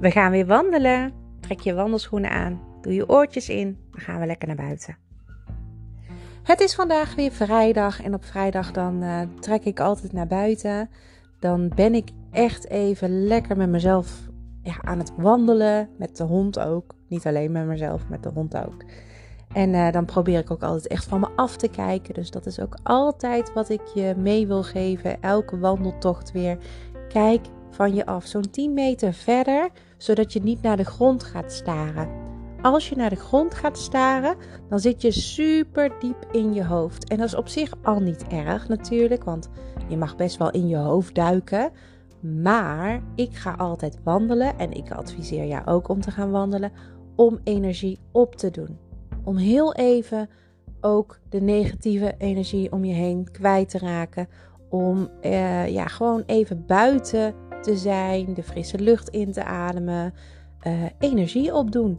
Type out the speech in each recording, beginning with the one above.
We gaan weer wandelen. Trek je wandelschoenen aan. Doe je oortjes in. Dan gaan we lekker naar buiten. Het is vandaag weer vrijdag. En op vrijdag dan uh, trek ik altijd naar buiten. Dan ben ik echt even lekker met mezelf ja, aan het wandelen. Met de hond ook. Niet alleen met mezelf, met de hond ook. En uh, dan probeer ik ook altijd echt van me af te kijken. Dus dat is ook altijd wat ik je mee wil geven. Elke wandeltocht weer. Kijk van je af, zo'n 10 meter verder, zodat je niet naar de grond gaat staren. Als je naar de grond gaat staren, dan zit je super diep in je hoofd. En dat is op zich al niet erg natuurlijk, want je mag best wel in je hoofd duiken. Maar ik ga altijd wandelen en ik adviseer jou ook om te gaan wandelen om energie op te doen. Om heel even ook de negatieve energie om je heen kwijt te raken. Om uh, ja, gewoon even buiten te zijn, de frisse lucht in te ademen, uh, energie opdoen,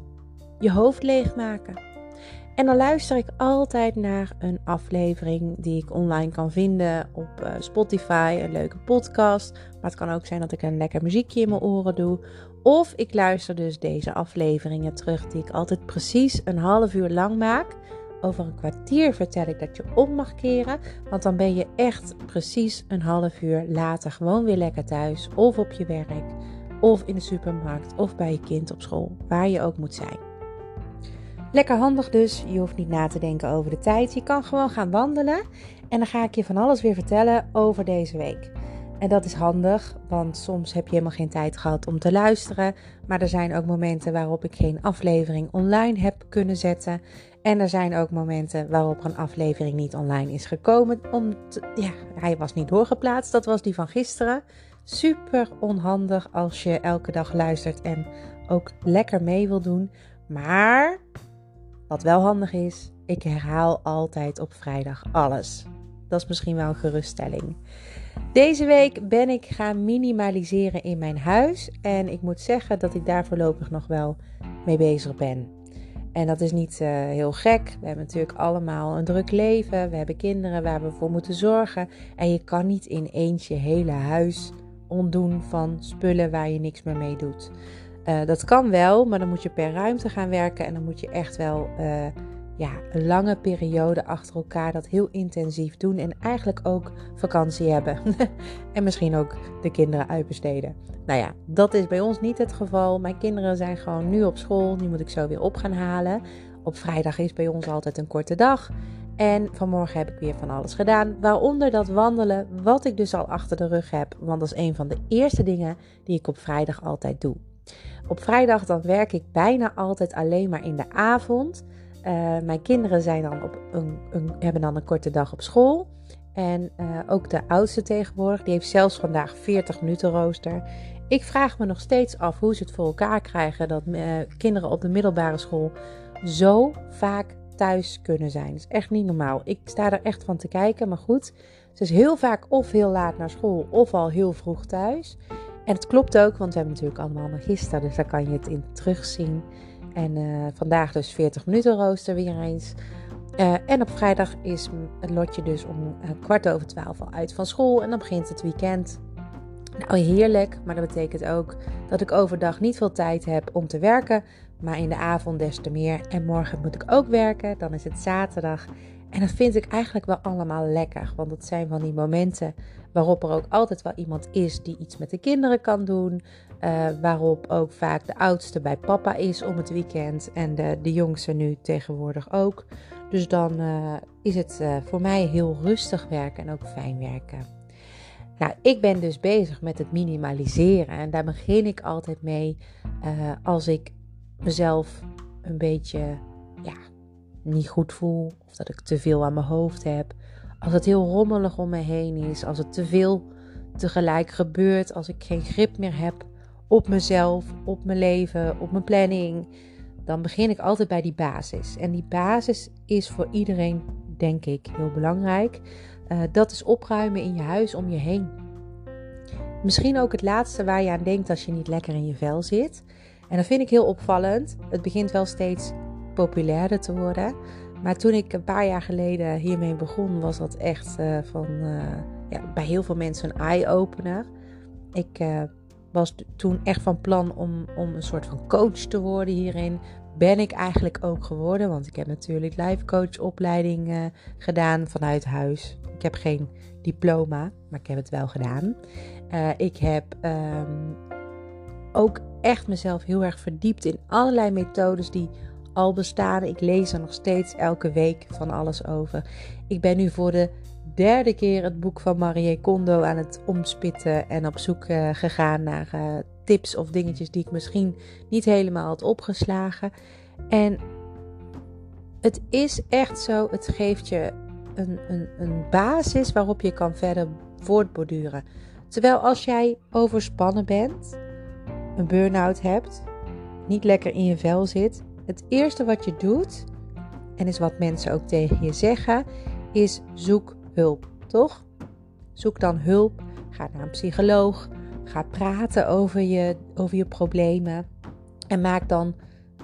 je hoofd leegmaken. En dan luister ik altijd naar een aflevering die ik online kan vinden op uh, Spotify, een leuke podcast. Maar het kan ook zijn dat ik een lekker muziekje in mijn oren doe. Of ik luister dus deze afleveringen terug die ik altijd precies een half uur lang maak. Over een kwartier vertel ik dat je om mag keren. Want dan ben je echt precies een half uur later gewoon weer lekker thuis. Of op je werk. Of in de supermarkt. Of bij je kind op school. Waar je ook moet zijn. Lekker handig dus. Je hoeft niet na te denken over de tijd. Je kan gewoon gaan wandelen. En dan ga ik je van alles weer vertellen over deze week. En dat is handig, want soms heb je helemaal geen tijd gehad om te luisteren. Maar er zijn ook momenten waarop ik geen aflevering online heb kunnen zetten. En er zijn ook momenten waarop een aflevering niet online is gekomen. Om ja, hij was niet doorgeplaatst. Dat was die van gisteren. Super onhandig als je elke dag luistert en ook lekker mee wil doen. Maar wat wel handig is, ik herhaal altijd op vrijdag alles. Dat is misschien wel een geruststelling. Deze week ben ik gaan minimaliseren in mijn huis. En ik moet zeggen dat ik daar voorlopig nog wel mee bezig ben. En dat is niet uh, heel gek. We hebben natuurlijk allemaal een druk leven. We hebben kinderen waar we voor moeten zorgen. En je kan niet in eentje je hele huis ontdoen van spullen waar je niks meer mee doet. Uh, dat kan wel, maar dan moet je per ruimte gaan werken. En dan moet je echt wel uh, ja, een lange periode achter elkaar dat heel intensief doen. En eigenlijk ook vakantie hebben. en misschien ook de kinderen uitbesteden. Nou ja, dat is bij ons niet het geval. Mijn kinderen zijn gewoon nu op school. Die moet ik zo weer op gaan halen. Op vrijdag is bij ons altijd een korte dag. En vanmorgen heb ik weer van alles gedaan. Waaronder dat wandelen, wat ik dus al achter de rug heb. Want dat is een van de eerste dingen die ik op vrijdag altijd doe. Op vrijdag dan werk ik bijna altijd alleen maar in de avond. Uh, mijn kinderen zijn dan op een, een, hebben dan een korte dag op school. En uh, ook de oudste tegenwoordig, die heeft zelfs vandaag 40 minuten rooster. Ik vraag me nog steeds af hoe ze het voor elkaar krijgen dat uh, kinderen op de middelbare school zo vaak thuis kunnen zijn. Dat is echt niet normaal. Ik sta er echt van te kijken, maar goed. Ze is heel vaak of heel laat naar school of al heel vroeg thuis. En het klopt ook, want we hebben natuurlijk allemaal magister, dus daar kan je het in terugzien. En uh, vandaag dus 40 minuten rooster weer eens. Uh, en op vrijdag is het lotje dus om uh, kwart over twaalf al uit van school. En dan begint het weekend. Nou, heerlijk. Maar dat betekent ook dat ik overdag niet veel tijd heb om te werken. Maar in de avond des te meer. En morgen moet ik ook werken. Dan is het zaterdag. En dat vind ik eigenlijk wel allemaal lekker. Want het zijn van die momenten waarop er ook altijd wel iemand is die iets met de kinderen kan doen. Uh, waarop ook vaak de oudste bij papa is om het weekend en de, de jongste nu tegenwoordig ook. Dus dan uh, is het uh, voor mij heel rustig werken en ook fijn werken. Nou, ik ben dus bezig met het minimaliseren en daar begin ik altijd mee als ik mezelf een beetje ja, niet goed voel of dat ik te veel aan mijn hoofd heb. Als het heel rommelig om me heen is, als het te veel tegelijk gebeurt, als ik geen grip meer heb op mezelf, op mijn leven, op mijn planning, dan begin ik altijd bij die basis. En die basis is voor iedereen, denk ik, heel belangrijk. Uh, dat is opruimen in je huis om je heen. Misschien ook het laatste waar je aan denkt als je niet lekker in je vel zit. En dat vind ik heel opvallend. Het begint wel steeds populairder te worden. Maar toen ik een paar jaar geleden hiermee begon, was dat echt uh, van, uh, ja, bij heel veel mensen een eye-opener. Ik was toen echt van plan om, om een soort van coach te worden hierin. Ben ik eigenlijk ook geworden, want ik heb natuurlijk life coach opleiding gedaan vanuit huis. Ik heb geen diploma, maar ik heb het wel gedaan. Ik heb um, ook echt mezelf heel erg verdiept in allerlei methodes die al bestaan. Ik lees er nog steeds elke week van alles over. Ik ben nu voor de derde keer het boek van Marie Kondo aan het omspitten en op zoek uh, gegaan naar uh, tips of dingetjes die ik misschien niet helemaal had opgeslagen. En het is echt zo, het geeft je een, een, een basis waarop je kan verder voortborduren. Terwijl als jij overspannen bent, een burn-out hebt, niet lekker in je vel zit, het eerste wat je doet, en is wat mensen ook tegen je zeggen, is zoek hulp, toch? Zoek dan hulp, ga naar een psycholoog, ga praten over je, over je problemen en maak dan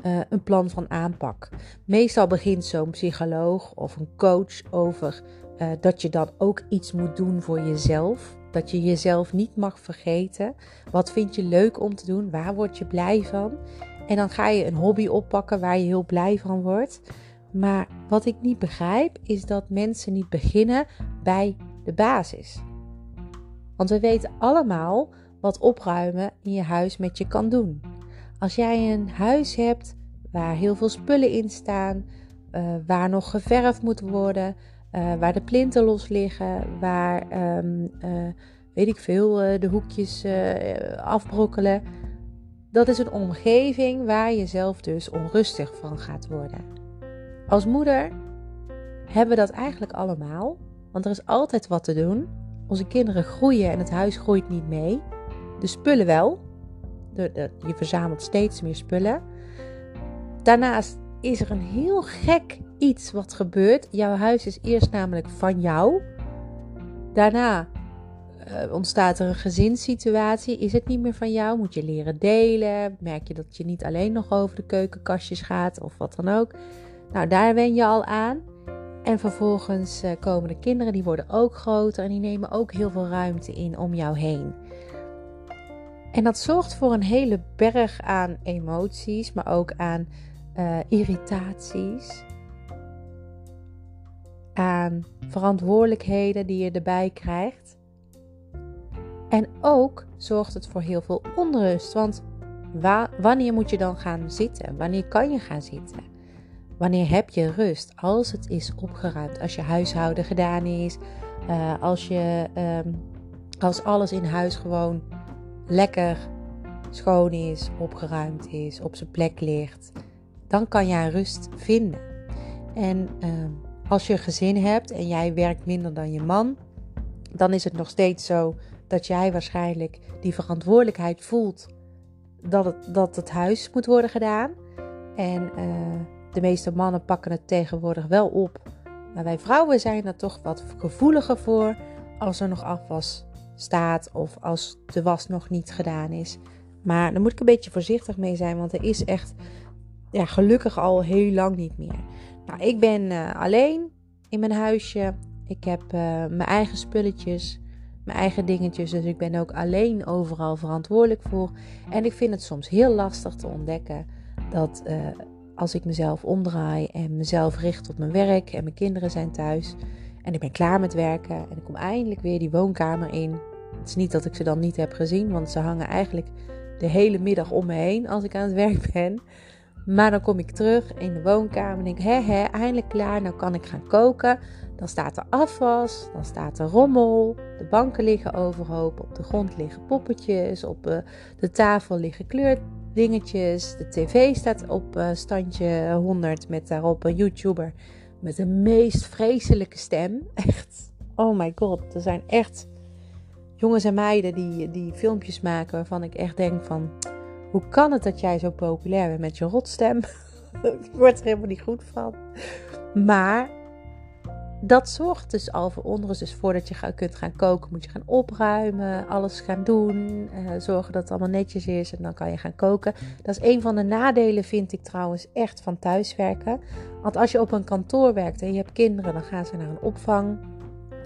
uh, een plan van aanpak. Meestal begint zo'n psycholoog of een coach over uh, dat je dan ook iets moet doen voor jezelf. Dat je jezelf niet mag vergeten. Wat vind je leuk om te doen? Waar word je blij van? En dan ga je een hobby oppakken waar je heel blij van wordt. Maar wat ik niet begrijp is dat mensen niet beginnen bij de basis. Want we weten allemaal wat opruimen in je huis met je kan doen. Als jij een huis hebt waar heel veel spullen in staan, uh, waar nog geverfd moet worden, uh, waar de plinten los liggen, waar, um, uh, weet ik veel, de hoekjes afbrokkelen. Dat is een omgeving waar je zelf dus onrustig van gaat worden. Als moeder hebben we dat eigenlijk allemaal, want er is altijd wat te doen. Onze kinderen groeien en het huis groeit niet mee. De spullen wel. Je verzamelt steeds meer spullen. Daarnaast is er een heel gek iets wat gebeurt. Jouw huis is eerst namelijk van jou. Daarna uh, ontstaat er een gezinssituatie. Is het niet meer van jou? Moet je leren delen? Merk je dat je niet alleen nog over de keukenkastjes gaat of wat dan ook? Nou, daar wen je al aan. En vervolgens uh, komen de kinderen, die worden ook groter en die nemen ook heel veel ruimte in om jou heen. En dat zorgt voor een hele berg aan emoties, maar ook aan uh, irritaties, aan verantwoordelijkheden die je erbij krijgt. En ook zorgt het voor heel veel onrust. Want wa wanneer moet je dan gaan zitten? Wanneer kan je gaan zitten? Wanneer heb je rust? Als het is opgeruimd, als je huishouden gedaan is, uh, als, je, um, als alles in huis gewoon lekker schoon is, opgeruimd is, op zijn plek ligt, dan kan jij rust vinden. En uh, als je gezin hebt en jij werkt minder dan je man, dan is het nog steeds zo dat jij waarschijnlijk die verantwoordelijkheid voelt dat het, dat het huis moet worden gedaan. En uh, de meeste mannen pakken het tegenwoordig wel op. Maar wij vrouwen zijn er toch wat gevoeliger voor als er nog afwas staat of als de was nog niet gedaan is. Maar daar moet ik een beetje voorzichtig mee zijn, want er is echt ja, gelukkig al heel lang niet meer. Nou, ik ben uh, alleen in mijn huisje. Ik heb uh, mijn eigen spulletjes, mijn eigen dingetjes. Dus ik ben ook alleen overal verantwoordelijk voor. En ik vind het soms heel lastig te ontdekken dat uh, als ik mezelf omdraai en mezelf richt op mijn werk en mijn kinderen zijn thuis en ik ben klaar met werken en ik kom eindelijk weer die woonkamer in. Het is niet dat ik ze dan niet heb gezien, want ze hangen eigenlijk de hele middag om me heen als ik aan het werk ben. Maar dan kom ik terug in de woonkamer en denk: hé, hé, eindelijk klaar, nou kan ik gaan koken. Dan staat er afwas, dan staat er rommel, de banken liggen overhoop, op de grond liggen poppetjes, op uh, de tafel liggen kleurdingetjes, de tv staat op uh, standje 100 met daarop een YouTuber met de meest vreselijke stem. Echt, oh my god, er zijn echt jongens en meiden die, die filmpjes maken waarvan ik echt denk van... Hoe kan het dat jij zo populair bent met je rotstem? ik word er helemaal niet goed van. Maar dat zorgt dus al voor onrust. Dus voordat je kunt gaan koken, moet je gaan opruimen, alles gaan doen, uh, zorgen dat het allemaal netjes is en dan kan je gaan koken. Dat is een van de nadelen, vind ik trouwens, echt van thuiswerken. Want als je op een kantoor werkt en je hebt kinderen, dan gaan ze naar een opvang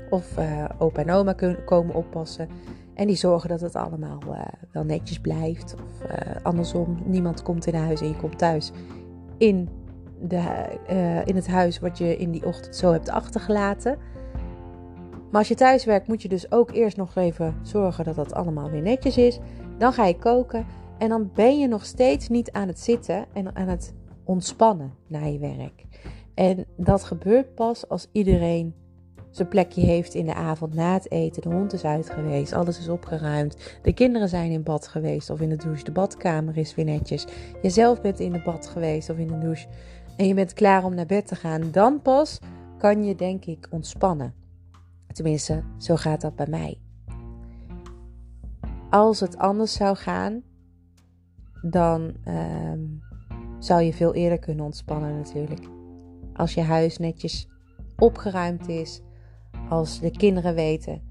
of uh, opa en oma komen oppassen. En die zorgen dat het allemaal uh, wel netjes blijft. Of andersom, niemand komt in huis en je komt thuis in, de, uh, in het huis wat je in die ochtend zo hebt achtergelaten. Maar als je thuis werkt, moet je dus ook eerst nog even zorgen dat dat allemaal weer netjes is. Dan ga je koken en dan ben je nog steeds niet aan het zitten en aan het ontspannen na je werk. En dat gebeurt pas als iedereen zijn plekje heeft in de avond na het eten. De hond is uit geweest, alles is opgeruimd. De kinderen zijn in bad geweest of in de douche. De badkamer is weer netjes. Jezelf bent in de bad geweest of in de douche. En je bent klaar om naar bed te gaan. Dan pas kan je, denk ik, ontspannen. Tenminste, zo gaat dat bij mij. Als het anders zou gaan, dan uh, zou je veel eerder kunnen ontspannen natuurlijk. Als je huis netjes opgeruimd is, als de kinderen weten,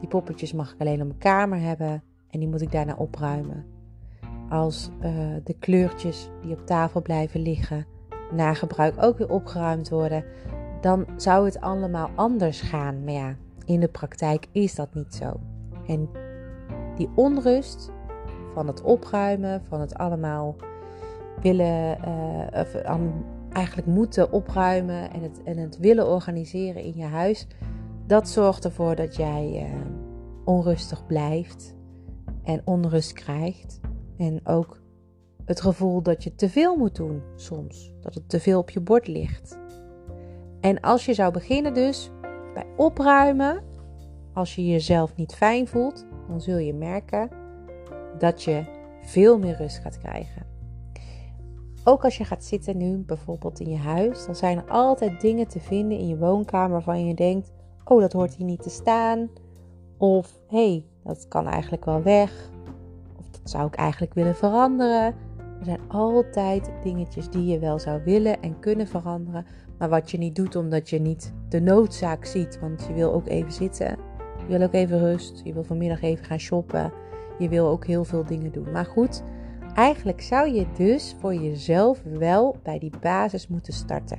die poppetjes mag ik alleen op mijn kamer hebben en die moet ik daarna opruimen. Als uh, de kleurtjes die op tafel blijven liggen na gebruik ook weer opgeruimd worden, dan zou het allemaal anders gaan. Maar ja, in de praktijk is dat niet zo. En die onrust van het opruimen, van het allemaal willen, uh, of, eigenlijk moeten opruimen en het, en het willen organiseren in je huis, dat zorgt ervoor dat jij uh, onrustig blijft en onrust krijgt. En ook het gevoel dat je te veel moet doen soms, dat het te veel op je bord ligt. En als je zou beginnen dus bij opruimen, als je jezelf niet fijn voelt, dan zul je merken dat je veel meer rust gaat krijgen. Ook als je gaat zitten nu bijvoorbeeld in je huis, dan zijn er altijd dingen te vinden in je woonkamer waarvan je denkt: oh, dat hoort hier niet te staan. Of hé, hey, dat kan eigenlijk wel weg. Of dat zou ik eigenlijk willen veranderen. Er zijn altijd dingetjes die je wel zou willen en kunnen veranderen, maar wat je niet doet omdat je niet de noodzaak ziet. Want je wil ook even zitten. Je wil ook even rust. Je wil vanmiddag even gaan shoppen. Je wil ook heel veel dingen doen. Maar goed, eigenlijk zou je dus voor jezelf wel bij die basis moeten starten.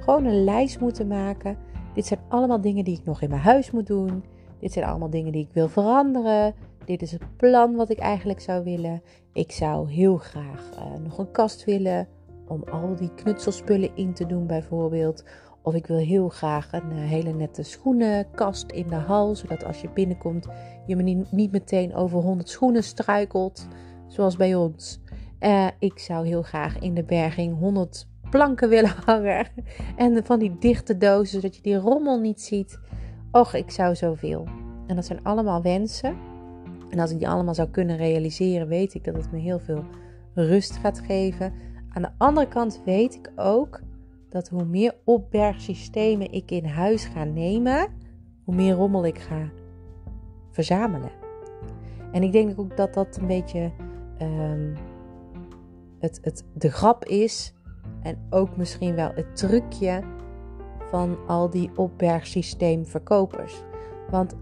Gewoon een lijst moeten maken. Dit zijn allemaal dingen die ik nog in mijn huis moet doen. Dit zijn allemaal dingen die ik wil veranderen. Dit is het plan wat ik eigenlijk zou willen. Ik zou heel graag uh, nog een kast willen om al die knutselspullen in te doen bijvoorbeeld. Of ik wil heel graag een uh, hele nette schoenenkast in de hal, zodat als je binnenkomt je me niet, meteen over 100 schoenen struikelt, zoals bij ons. Uh, ik zou heel graag in de berging 100 planken willen hangen en van die dichte dozen, zodat je die rommel niet ziet. Och, ik zou zoveel. En dat zijn allemaal wensen. En als ik die allemaal zou kunnen realiseren, weet ik dat het me heel veel rust gaat geven. Aan de andere kant weet ik ook dat hoe meer opbergsystemen ik in huis ga nemen, hoe meer rommel ik ga verzamelen. En ik denk ook dat dat een beetje um, het, het, de grap is en ook misschien wel het trucje van al die opbergsysteemverkopers. Want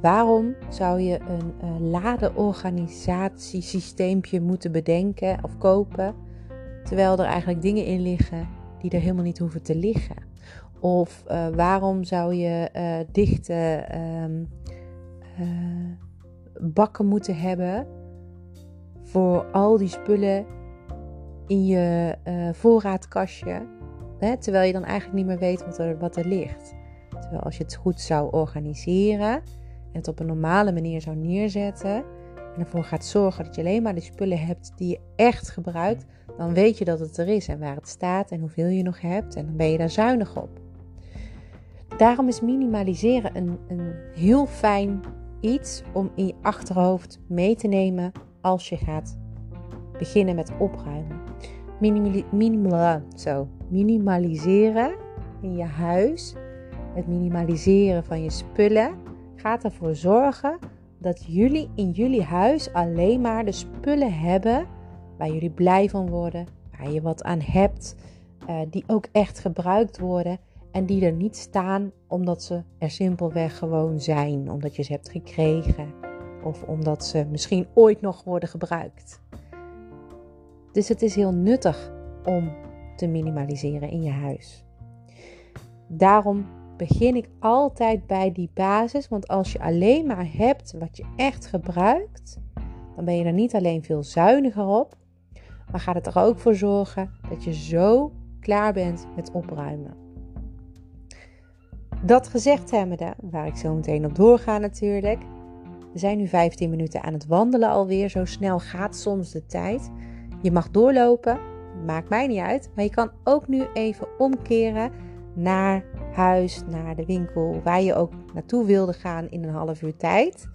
waarom zou je een uh, ladeorganisatiesysteempje moeten bedenken of kopen, terwijl er eigenlijk dingen in liggen die er helemaal niet hoeven te liggen? Of uh, waarom zou je uh, dichte um, bakken moeten hebben voor al die spullen in je voorraadkastje, hè, terwijl je dan eigenlijk niet meer weet wat er, wat er ligt? Terwijl als je het goed zou organiseren en het op een normale manier zou neerzetten en ervoor gaat zorgen dat je alleen maar de spullen hebt die je echt gebruikt, dan weet je dat het er is en waar het staat en hoeveel je nog hebt en dan ben je daar zuinig op. Daarom is minimaliseren een, een heel fijn iets om in je achterhoofd mee te nemen als je gaat beginnen met opruimen. Minimali minimal, zo, minimaliseren in je huis, het minimaliseren van je spullen, gaat ervoor zorgen dat jullie in jullie huis alleen maar de spullen hebben waar jullie blij van worden, waar je wat aan hebt, uh, die ook echt gebruikt worden en die er niet staan omdat ze er simpelweg gewoon zijn, omdat je ze hebt gekregen of omdat ze misschien ooit nog worden gebruikt. Dus het is heel nuttig om te minimaliseren in je huis. Daarom begin ik altijd bij die basis. Want als je alleen maar hebt wat je echt gebruikt, dan ben je er niet alleen veel zuiniger op, maar gaat het er ook voor zorgen dat je zo klaar bent met opruimen. Dat gezegd hebbende, waar ik zo meteen op doorga natuurlijk. We zijn nu 15 minuten aan het wandelen alweer. Zo snel gaat soms de tijd. Je mag doorlopen, maakt mij niet uit. Maar je kan ook nu even omkeren naar huis, naar de winkel, waar je ook naartoe wilde gaan in een half uur tijd.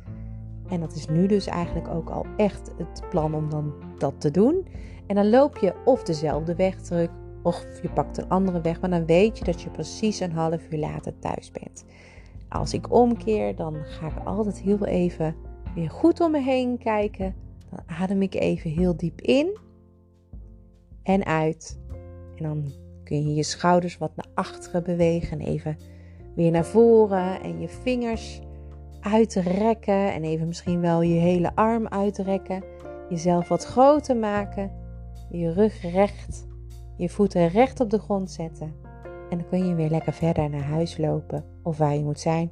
En dat is nu dus eigenlijk ook al echt het plan om dan dat te doen. En dan loop je of dezelfde weg terug, of je pakt een andere weg, maar dan weet je dat je precies een half uur later thuis bent. Als ik omkeer, dan ga ik altijd heel even weer goed om me heen kijken. Dan adem ik even heel diep in en uit. En dan kun je je schouders wat naar achteren bewegen en even weer naar voren en je vingers uitrekken en even misschien wel je hele arm uitrekken. Jezelf wat groter maken, je rug recht, je voeten recht op de grond zetten. En dan kun je weer lekker verder naar huis lopen of waar je moet zijn.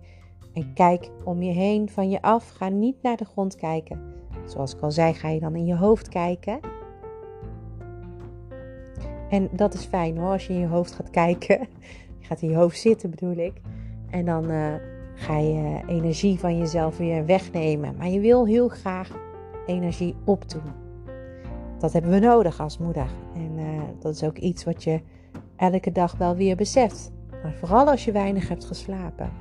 En kijk om je heen, van je af. Ga niet naar de grond kijken. Zoals ik al zei, ga je dan in je hoofd kijken. En dat is fijn hoor, als je in je hoofd gaat kijken. Je gaat in je hoofd zitten bedoel ik. En dan uh, ga je energie van jezelf weer wegnemen. Maar je wil heel graag energie opdoen. Dat hebben we nodig als moeder. En uh, dat is ook iets wat je elke dag wel weer beseft. Maar vooral als je weinig hebt geslapen.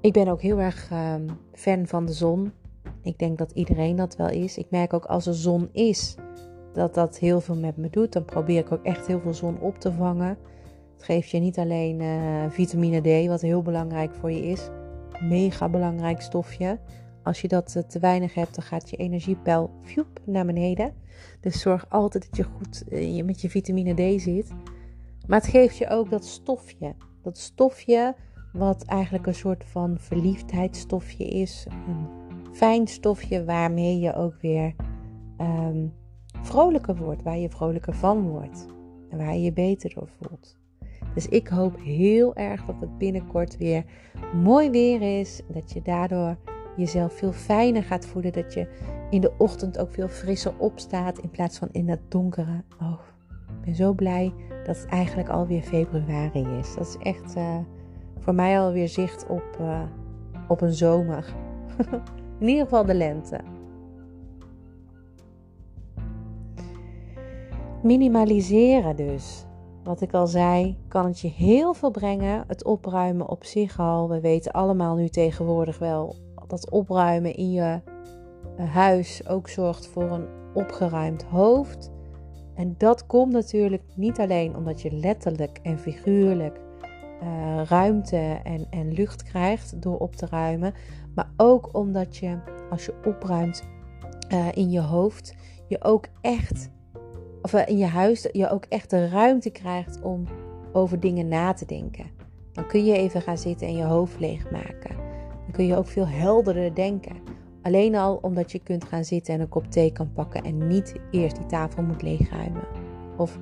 Ik ben ook heel erg uh, fan van de zon. Ik denk dat iedereen dat wel is. Ik merk ook als er zon is, dat dat heel veel met me doet. Dan probeer ik ook echt heel veel zon op te vangen. Het geeft je niet alleen uh, vitamine D, wat heel belangrijk voor je is. Mega belangrijk stofje. Als je dat uh, te weinig hebt, dan gaat je energiepeil fjoep, naar beneden. Dus zorg altijd dat je goed uh, met je vitamine D zit. Maar het geeft je ook dat stofje. Dat stofje wat eigenlijk een soort van verliefdheidsstofje is. Een fijn stofje waarmee je ook weer um, vrolijker wordt, waar je vrolijker van wordt en waar je je beter door voelt. Dus ik hoop heel erg dat het binnenkort weer mooi weer is. Dat je daardoor jezelf veel fijner gaat voelen. Dat je in de ochtend ook veel frisser opstaat in plaats van in het donkere. Oh, ik ben zo blij dat het eigenlijk alweer februari is. Dat is echt uh, voor mij alweer zicht op, uh, op een zomer. in ieder geval de lente. Minimaliseren dus. Wat ik al zei, kan het je heel veel brengen. Het opruimen op zich al. We weten allemaal nu tegenwoordig wel dat opruimen in je eh, huis ook zorgt voor een opgeruimd hoofd. En dat komt natuurlijk niet alleen omdat je letterlijk en figuurlijk uh, ruimte en, en lucht krijgt door op te ruimen, maar ook omdat je als je opruimt uh, in je hoofd, je ook echt of in je huis je ook echt de ruimte krijgt om over dingen na te denken. Dan kun je even gaan zitten en je hoofd leegmaken. Dan kun je ook veel helderder denken. Alleen al omdat je kunt gaan zitten en een kop thee kan pakken en niet eerst die tafel moet leegruimen. Of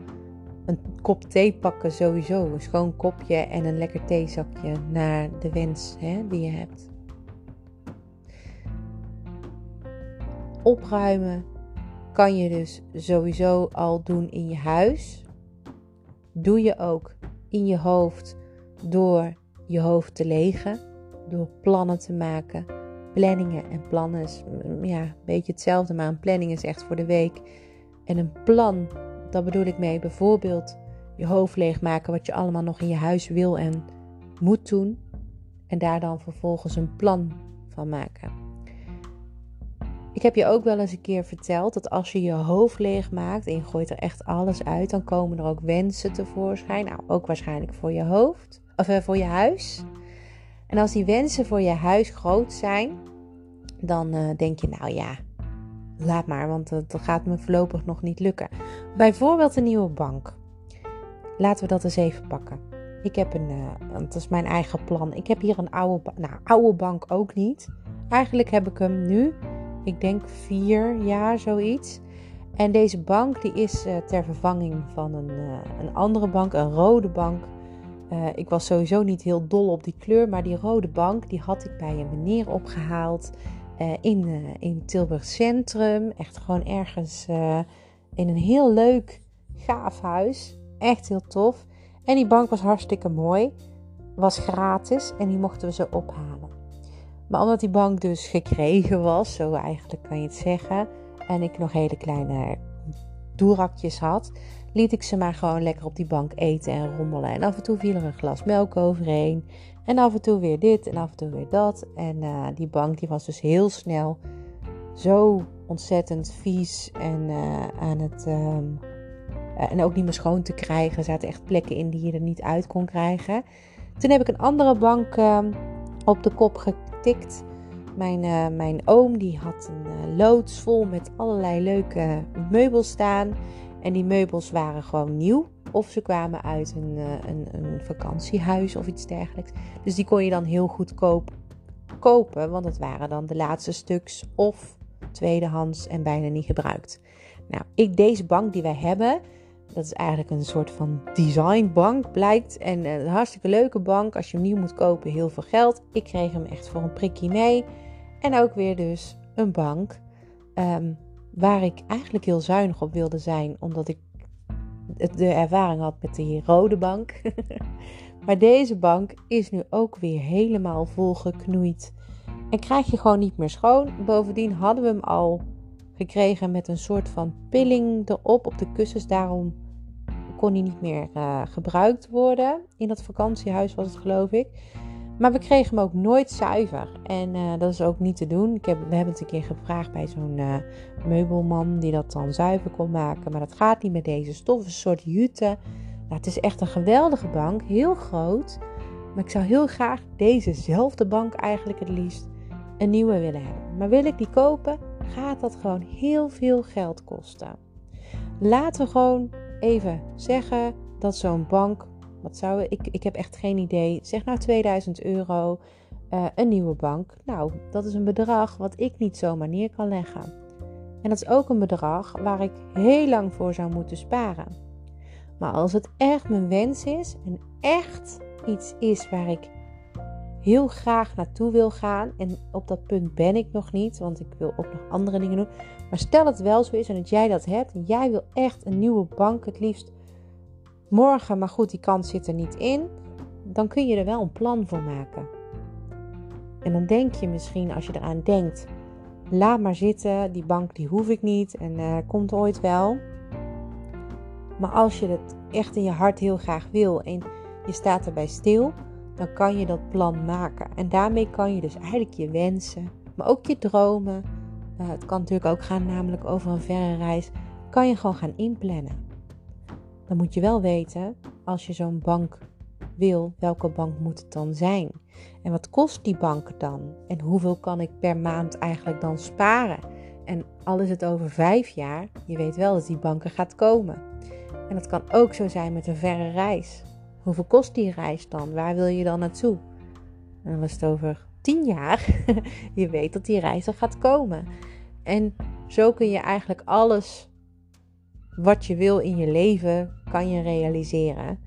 een kop thee pakken sowieso. Een schoon kopje en een lekker theezakje naar de wens hè, die je hebt. Opruimen kan je dus sowieso al doen in je huis. Doe je ook in je hoofd door je hoofd te legen, door plannen te maken. Planningen en plannen mm, ja, een beetje hetzelfde, maar een planning is echt voor de week. En een plan, dat bedoel ik mee, bijvoorbeeld je hoofd leegmaken wat je allemaal nog in je huis wil en moet doen. En daar dan vervolgens een plan van maken. Ik heb je ook wel eens een keer verteld dat als je je hoofd leeg maakt en je gooit er echt alles uit, dan komen er ook wensen tevoorschijn. Nou, ook waarschijnlijk voor je hoofd of uh, voor je huis. En als die wensen voor je huis groot zijn, dan uh, denk je, nou ja, laat maar, want dat gaat me voorlopig nog niet lukken. Bijvoorbeeld een nieuwe bank. Laten we dat eens even pakken. Ik heb een, uh, is mijn eigen plan. Ik heb hier een oude, nou, oude bank ook niet. Eigenlijk heb ik hem nu ik denk vier jaar zoiets. En deze bank die is uh, ter vervanging van een, uh, een andere bank, een rode bank. Uh, ik was sowieso niet heel dol op die kleur, maar die rode bank die had ik bij een meneer opgehaald in, in Tilburg Centrum. Echt gewoon ergens in een heel leuk, gaaf huis. Echt heel tof. En die bank was hartstikke mooi. Was gratis en die mochten we zo ophalen. Maar omdat die bank dus gekregen was, zo eigenlijk kan je het zeggen. En ik nog hele kleine doerakjes had, liet ik ze maar gewoon lekker op die bank eten en rommelen. En af en toe viel er een glas melk overheen. En af en toe weer dit en af en toe weer dat. En uh, die bank die was dus heel snel zo ontzettend vies en uh, aan het. Um, en ook niet meer schoon te krijgen. Er zaten echt plekken in die je er niet uit kon krijgen. Toen heb ik een andere bank uh, op de kop Mijn, uh, mijn oom die had een loods vol met allerlei leuke meubels staan. En die meubels waren gewoon nieuw. Of ze kwamen uit een, een, een vakantiehuis of iets dergelijks. Dus die kon je dan heel goedkoop kopen. Want het waren dan de laatste stuks of tweedehands en bijna niet gebruikt. Nou, ik, deze bank die wij hebben, dat is eigenlijk een soort van designbank, blijkt. En een hartstikke leuke bank. Als je hem nieuw moet kopen, heel veel geld. Ik kreeg hem echt voor een prikje mee. En ook weer dus een bank um, waar ik eigenlijk heel zuinig op wilde zijn, omdat ik de ervaring had met die rode bank. maar deze bank is nu ook weer helemaal volgeknoeid. En krijg je gewoon niet meer schoon. Bovendien hadden we hem al gekregen met een soort van pilling erop op de kussens. Daarom kon hij niet meer uh, gebruikt worden. In dat vakantiehuis was het geloof ik. Maar we kregen hem ook nooit zuiver. En uh, dat is ook niet te doen. Ik heb, we hebben het een keer gevraagd bij zo'n uh, meubelman die dat dan zuiver kon maken. Maar dat gaat niet met deze stof. Een soort jute. Nou, het is echt een geweldige bank. Heel groot. Maar ik zou heel graag dezezelfde bank eigenlijk het liefst een nieuwe willen hebben. Maar wil ik die kopen, gaat dat gewoon heel veel geld kosten. Laten we gewoon even zeggen dat zo'n bank, wat zou ik, ik heb echt geen idee, zeg nou 2000 euro, uh, een nieuwe bank. Nou, dat is een bedrag wat ik niet zomaar neer kan leggen. En dat is ook een bedrag waar ik heel lang voor zou moeten sparen. Maar als het echt mijn wens is en echt iets is waar ik heel graag naartoe wil gaan. En op dat punt ben ik nog niet, want ik wil ook nog andere dingen doen. Maar stel het wel zo is en dat jij dat hebt en jij wil echt een nieuwe bank, het liefst morgen, maar goed, die kans zit er niet in. Dan kun je er wel een plan voor maken. En dan denk je misschien, als je eraan denkt, laat maar zitten, die bank die hoef ik niet en uh, komt ooit wel. Maar als je het echt in je hart heel graag wil en je staat erbij stil, dan kan je dat plan maken. En daarmee kan je dus eigenlijk je wensen, maar ook je dromen. Uh, het kan natuurlijk ook gaan namelijk over een verre reis. Kan je gewoon gaan inplannen. Dan moet je wel weten, als je zo'n bank wil, welke bank moet het dan zijn? En wat kost die bank dan? En hoeveel kan ik per maand eigenlijk dan sparen? En al is het over vijf jaar, je weet wel dat die banken gaat komen. En dat kan ook zo zijn met een verre reis. Hoeveel kost die reis dan? Waar wil je dan naartoe? En dan was het over tien jaar. je weet dat die reis er gaat komen. En zo kun je eigenlijk alles wat je wil in je leven, kan je realiseren.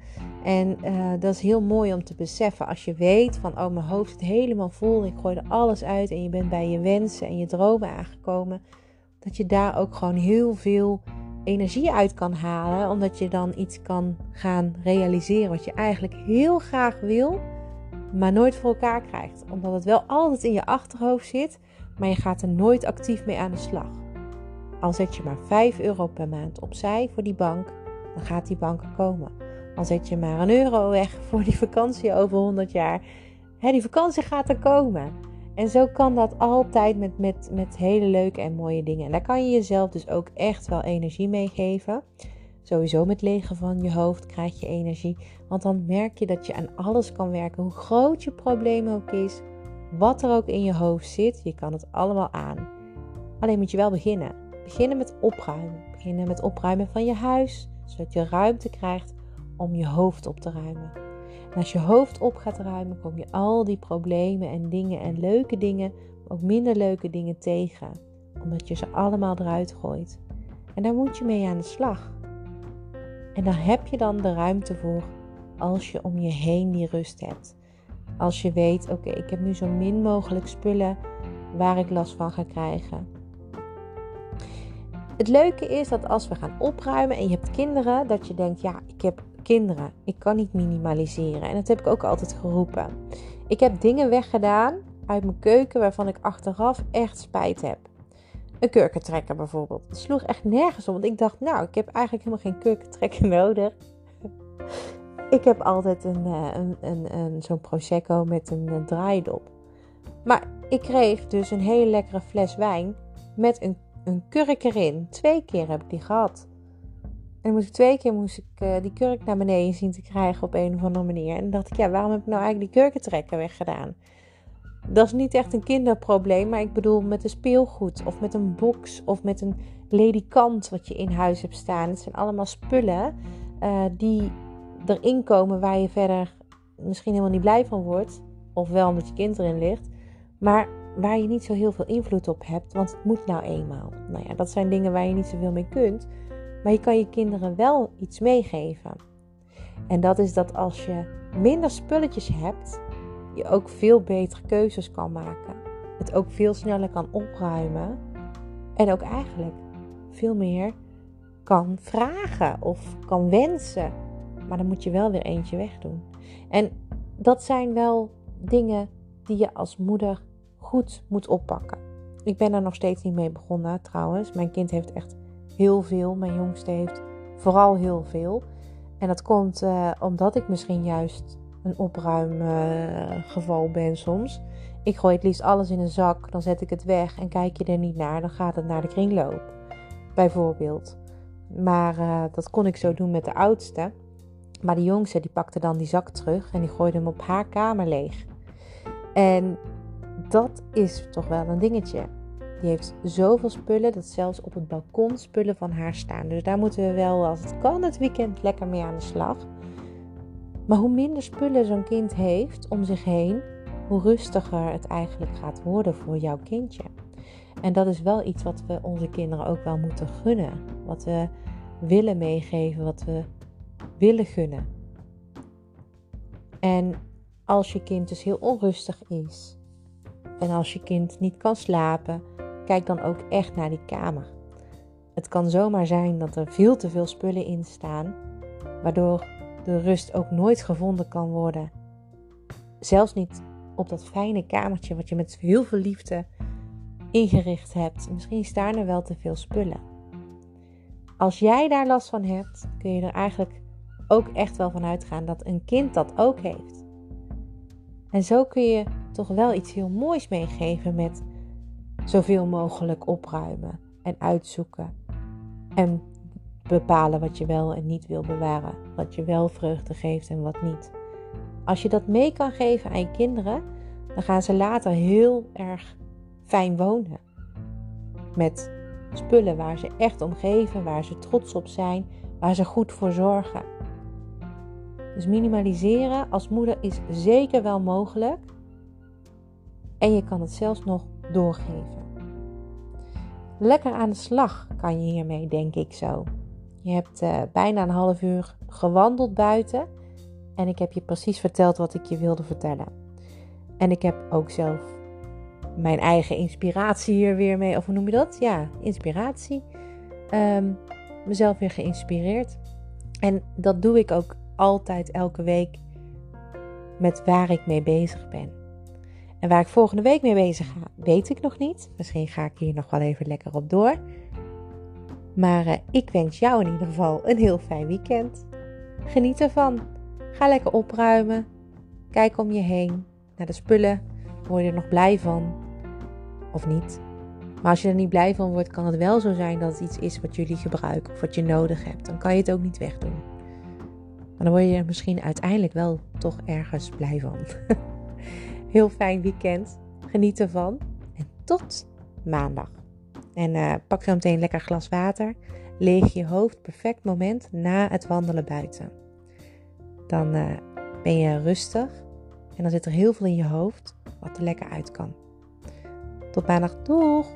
En uh, dat is heel mooi om te beseffen. Als je weet van, oh mijn hoofd zit helemaal vol. Ik gooi er alles uit en je bent bij je wensen en je dromen aangekomen. Dat je daar ook gewoon heel veel energie uit kan halen, omdat je dan iets kan gaan realiseren wat je eigenlijk heel graag wil, maar nooit voor elkaar krijgt. Omdat het wel altijd in je achterhoofd zit, maar je gaat er nooit actief mee aan de slag. Al zet je maar 5 euro per maand opzij voor die bank, dan gaat die bank er komen. Al zet je maar een euro weg voor die vakantie over 100 jaar, hè, die vakantie gaat er komen. En zo kan dat altijd met, met, met hele leuke en mooie dingen. En daar kan je jezelf dus ook echt wel energie mee geven. Sowieso met legen van je hoofd krijg je energie. Want dan merk je dat je aan alles kan werken. Hoe groot je probleem ook is. Wat er ook in je hoofd zit. Je kan het allemaal aan. Alleen moet je wel beginnen. Beginnen met opruimen. Beginnen met opruimen van je huis. Zodat je ruimte krijgt om je hoofd op te ruimen. En als je hoofd op gaat ruimen, kom je al die problemen en dingen en leuke dingen, maar ook minder leuke dingen tegen. Omdat je ze allemaal eruit gooit. En daar moet je mee aan de slag. En daar heb je dan de ruimte voor als je om je heen die rust hebt. Als je weet, oké, ik heb nu zo min mogelijk spullen waar ik last van ga krijgen. Het leuke is dat als we gaan opruimen en je hebt kinderen, dat je denkt, ja, ik heb kinderen, ik kan niet minimaliseren. En dat heb ik ook altijd geroepen. Ik heb dingen weggedaan uit mijn keuken waarvan ik achteraf echt spijt heb. Een kurkentrekker bijvoorbeeld. Het sloeg echt nergens om, want ik dacht, nou, ik heb eigenlijk helemaal geen kurkentrekker nodig. ik heb altijd een, eh, een, een, een zo'n prosecco met een, een draaidop. Maar ik kreeg dus een hele lekkere fles wijn met een, een kurk erin. Twee keer heb ik die gehad. En moest ik twee keer moest ik uh, die kurk naar beneden zien te krijgen op een of andere manier. En dan dacht ik, ja, waarom heb ik nou eigenlijk die kurkentrekker weggedaan? Dat is niet echt een kinderprobleem, maar ik bedoel met een speelgoed of met een box of met een ledikant wat je in huis hebt staan. Het zijn allemaal spullen uh, die erin komen waar je verder misschien helemaal niet blij van wordt. Of wel omdat je kind erin ligt. Maar waar je niet zo heel veel invloed op hebt, want het moet nou eenmaal. Nou ja, dat zijn dingen waar je niet zoveel mee kunt. Maar je kan je kinderen wel iets meegeven. En dat is dat als je minder spulletjes hebt, je ook veel betere keuzes kan maken. Het ook veel sneller kan opruimen. En ook eigenlijk veel meer kan vragen of kan wensen. Maar dan moet je wel weer eentje wegdoen. En dat zijn wel dingen die je als moeder goed moet oppakken. Ik ben er nog steeds niet mee begonnen trouwens. Mijn kind heeft echt heel veel. Mijn jongste heeft vooral heel veel. En dat komt uh, omdat ik misschien juist een opruimgeval uh, ben soms. Ik gooi het liefst alles in een zak, dan zet ik het weg en kijk je er niet naar, dan gaat het naar de kringloop. Bijvoorbeeld. Maar uh, dat kon ik zo doen met de oudste. Maar de jongste die pakte dan die zak terug en die gooide hem op haar kamer leeg. En dat is toch wel een dingetje. Die heeft zoveel spullen dat zelfs op het balkon spullen van haar staan. Dus daar moeten we wel, als het kan, het weekend lekker mee aan de slag. Maar hoe minder spullen zo'n kind heeft om zich heen, hoe rustiger het eigenlijk gaat worden voor jouw kindje. En dat is wel iets wat we onze kinderen ook wel moeten gunnen. Wat we willen meegeven, wat we willen gunnen. En als je kind dus heel onrustig is en als je kind niet kan slapen, kijk dan ook echt naar die kamer. Het kan zomaar zijn dat er veel te veel spullen in staan, waardoor de rust ook nooit gevonden kan worden. Zelfs niet op dat fijne kamertje wat je met heel veel liefde ingericht hebt. Misschien staan er wel te veel spullen. Als jij daar last van hebt, kun je er eigenlijk ook echt wel van uitgaan dat een kind dat ook heeft. En zo kun je toch wel iets heel moois meegeven met zoveel mogelijk opruimen en uitzoeken. En bepalen wat je wel en niet wil bewaren. Wat je wel vreugde geeft en wat niet. Als je dat mee kan geven aan je kinderen, dan gaan ze later heel erg fijn wonen. Met spullen waar ze echt om geven, waar ze trots op zijn, waar ze goed voor zorgen. Dus minimaliseren als moeder is zeker wel mogelijk. En je kan het zelfs nog doorgeven. Lekker aan de slag kan je hiermee, denk ik zo. Je hebt uh, bijna een half uur gewandeld buiten. En ik heb je precies verteld wat ik je wilde vertellen. En ik heb ook zelf mijn eigen inspiratie hier weer mee. Of hoe noem je dat? Ja, inspiratie. Um, mezelf weer geïnspireerd. En dat doe ik ook altijd elke week met waar ik mee bezig ben. En waar ik volgende week mee bezig ga, weet ik nog niet. Misschien ga ik hier nog wel even lekker op door. Maar uh, ik wens jou in ieder geval een heel fijn weekend. Geniet ervan. Ga lekker opruimen. Kijk om je heen naar de spullen. Word je er nog blij van? Of niet? Maar als je er niet blij van wordt, kan het wel zo zijn dat het iets is wat jullie gebruiken of wat je nodig hebt. Dan kan je het ook niet wegdoen. Maar dan word je er misschien uiteindelijk wel toch ergens blij van. Heel fijn weekend. Geniet ervan. En tot maandag. En uh, pak zo meteen een lekker glas water. Leeg je hoofd. Perfect moment na het wandelen buiten. Dan uh, ben je rustig. En dan zit er heel veel in je hoofd wat er lekker uit kan. Tot maandag. Doeg!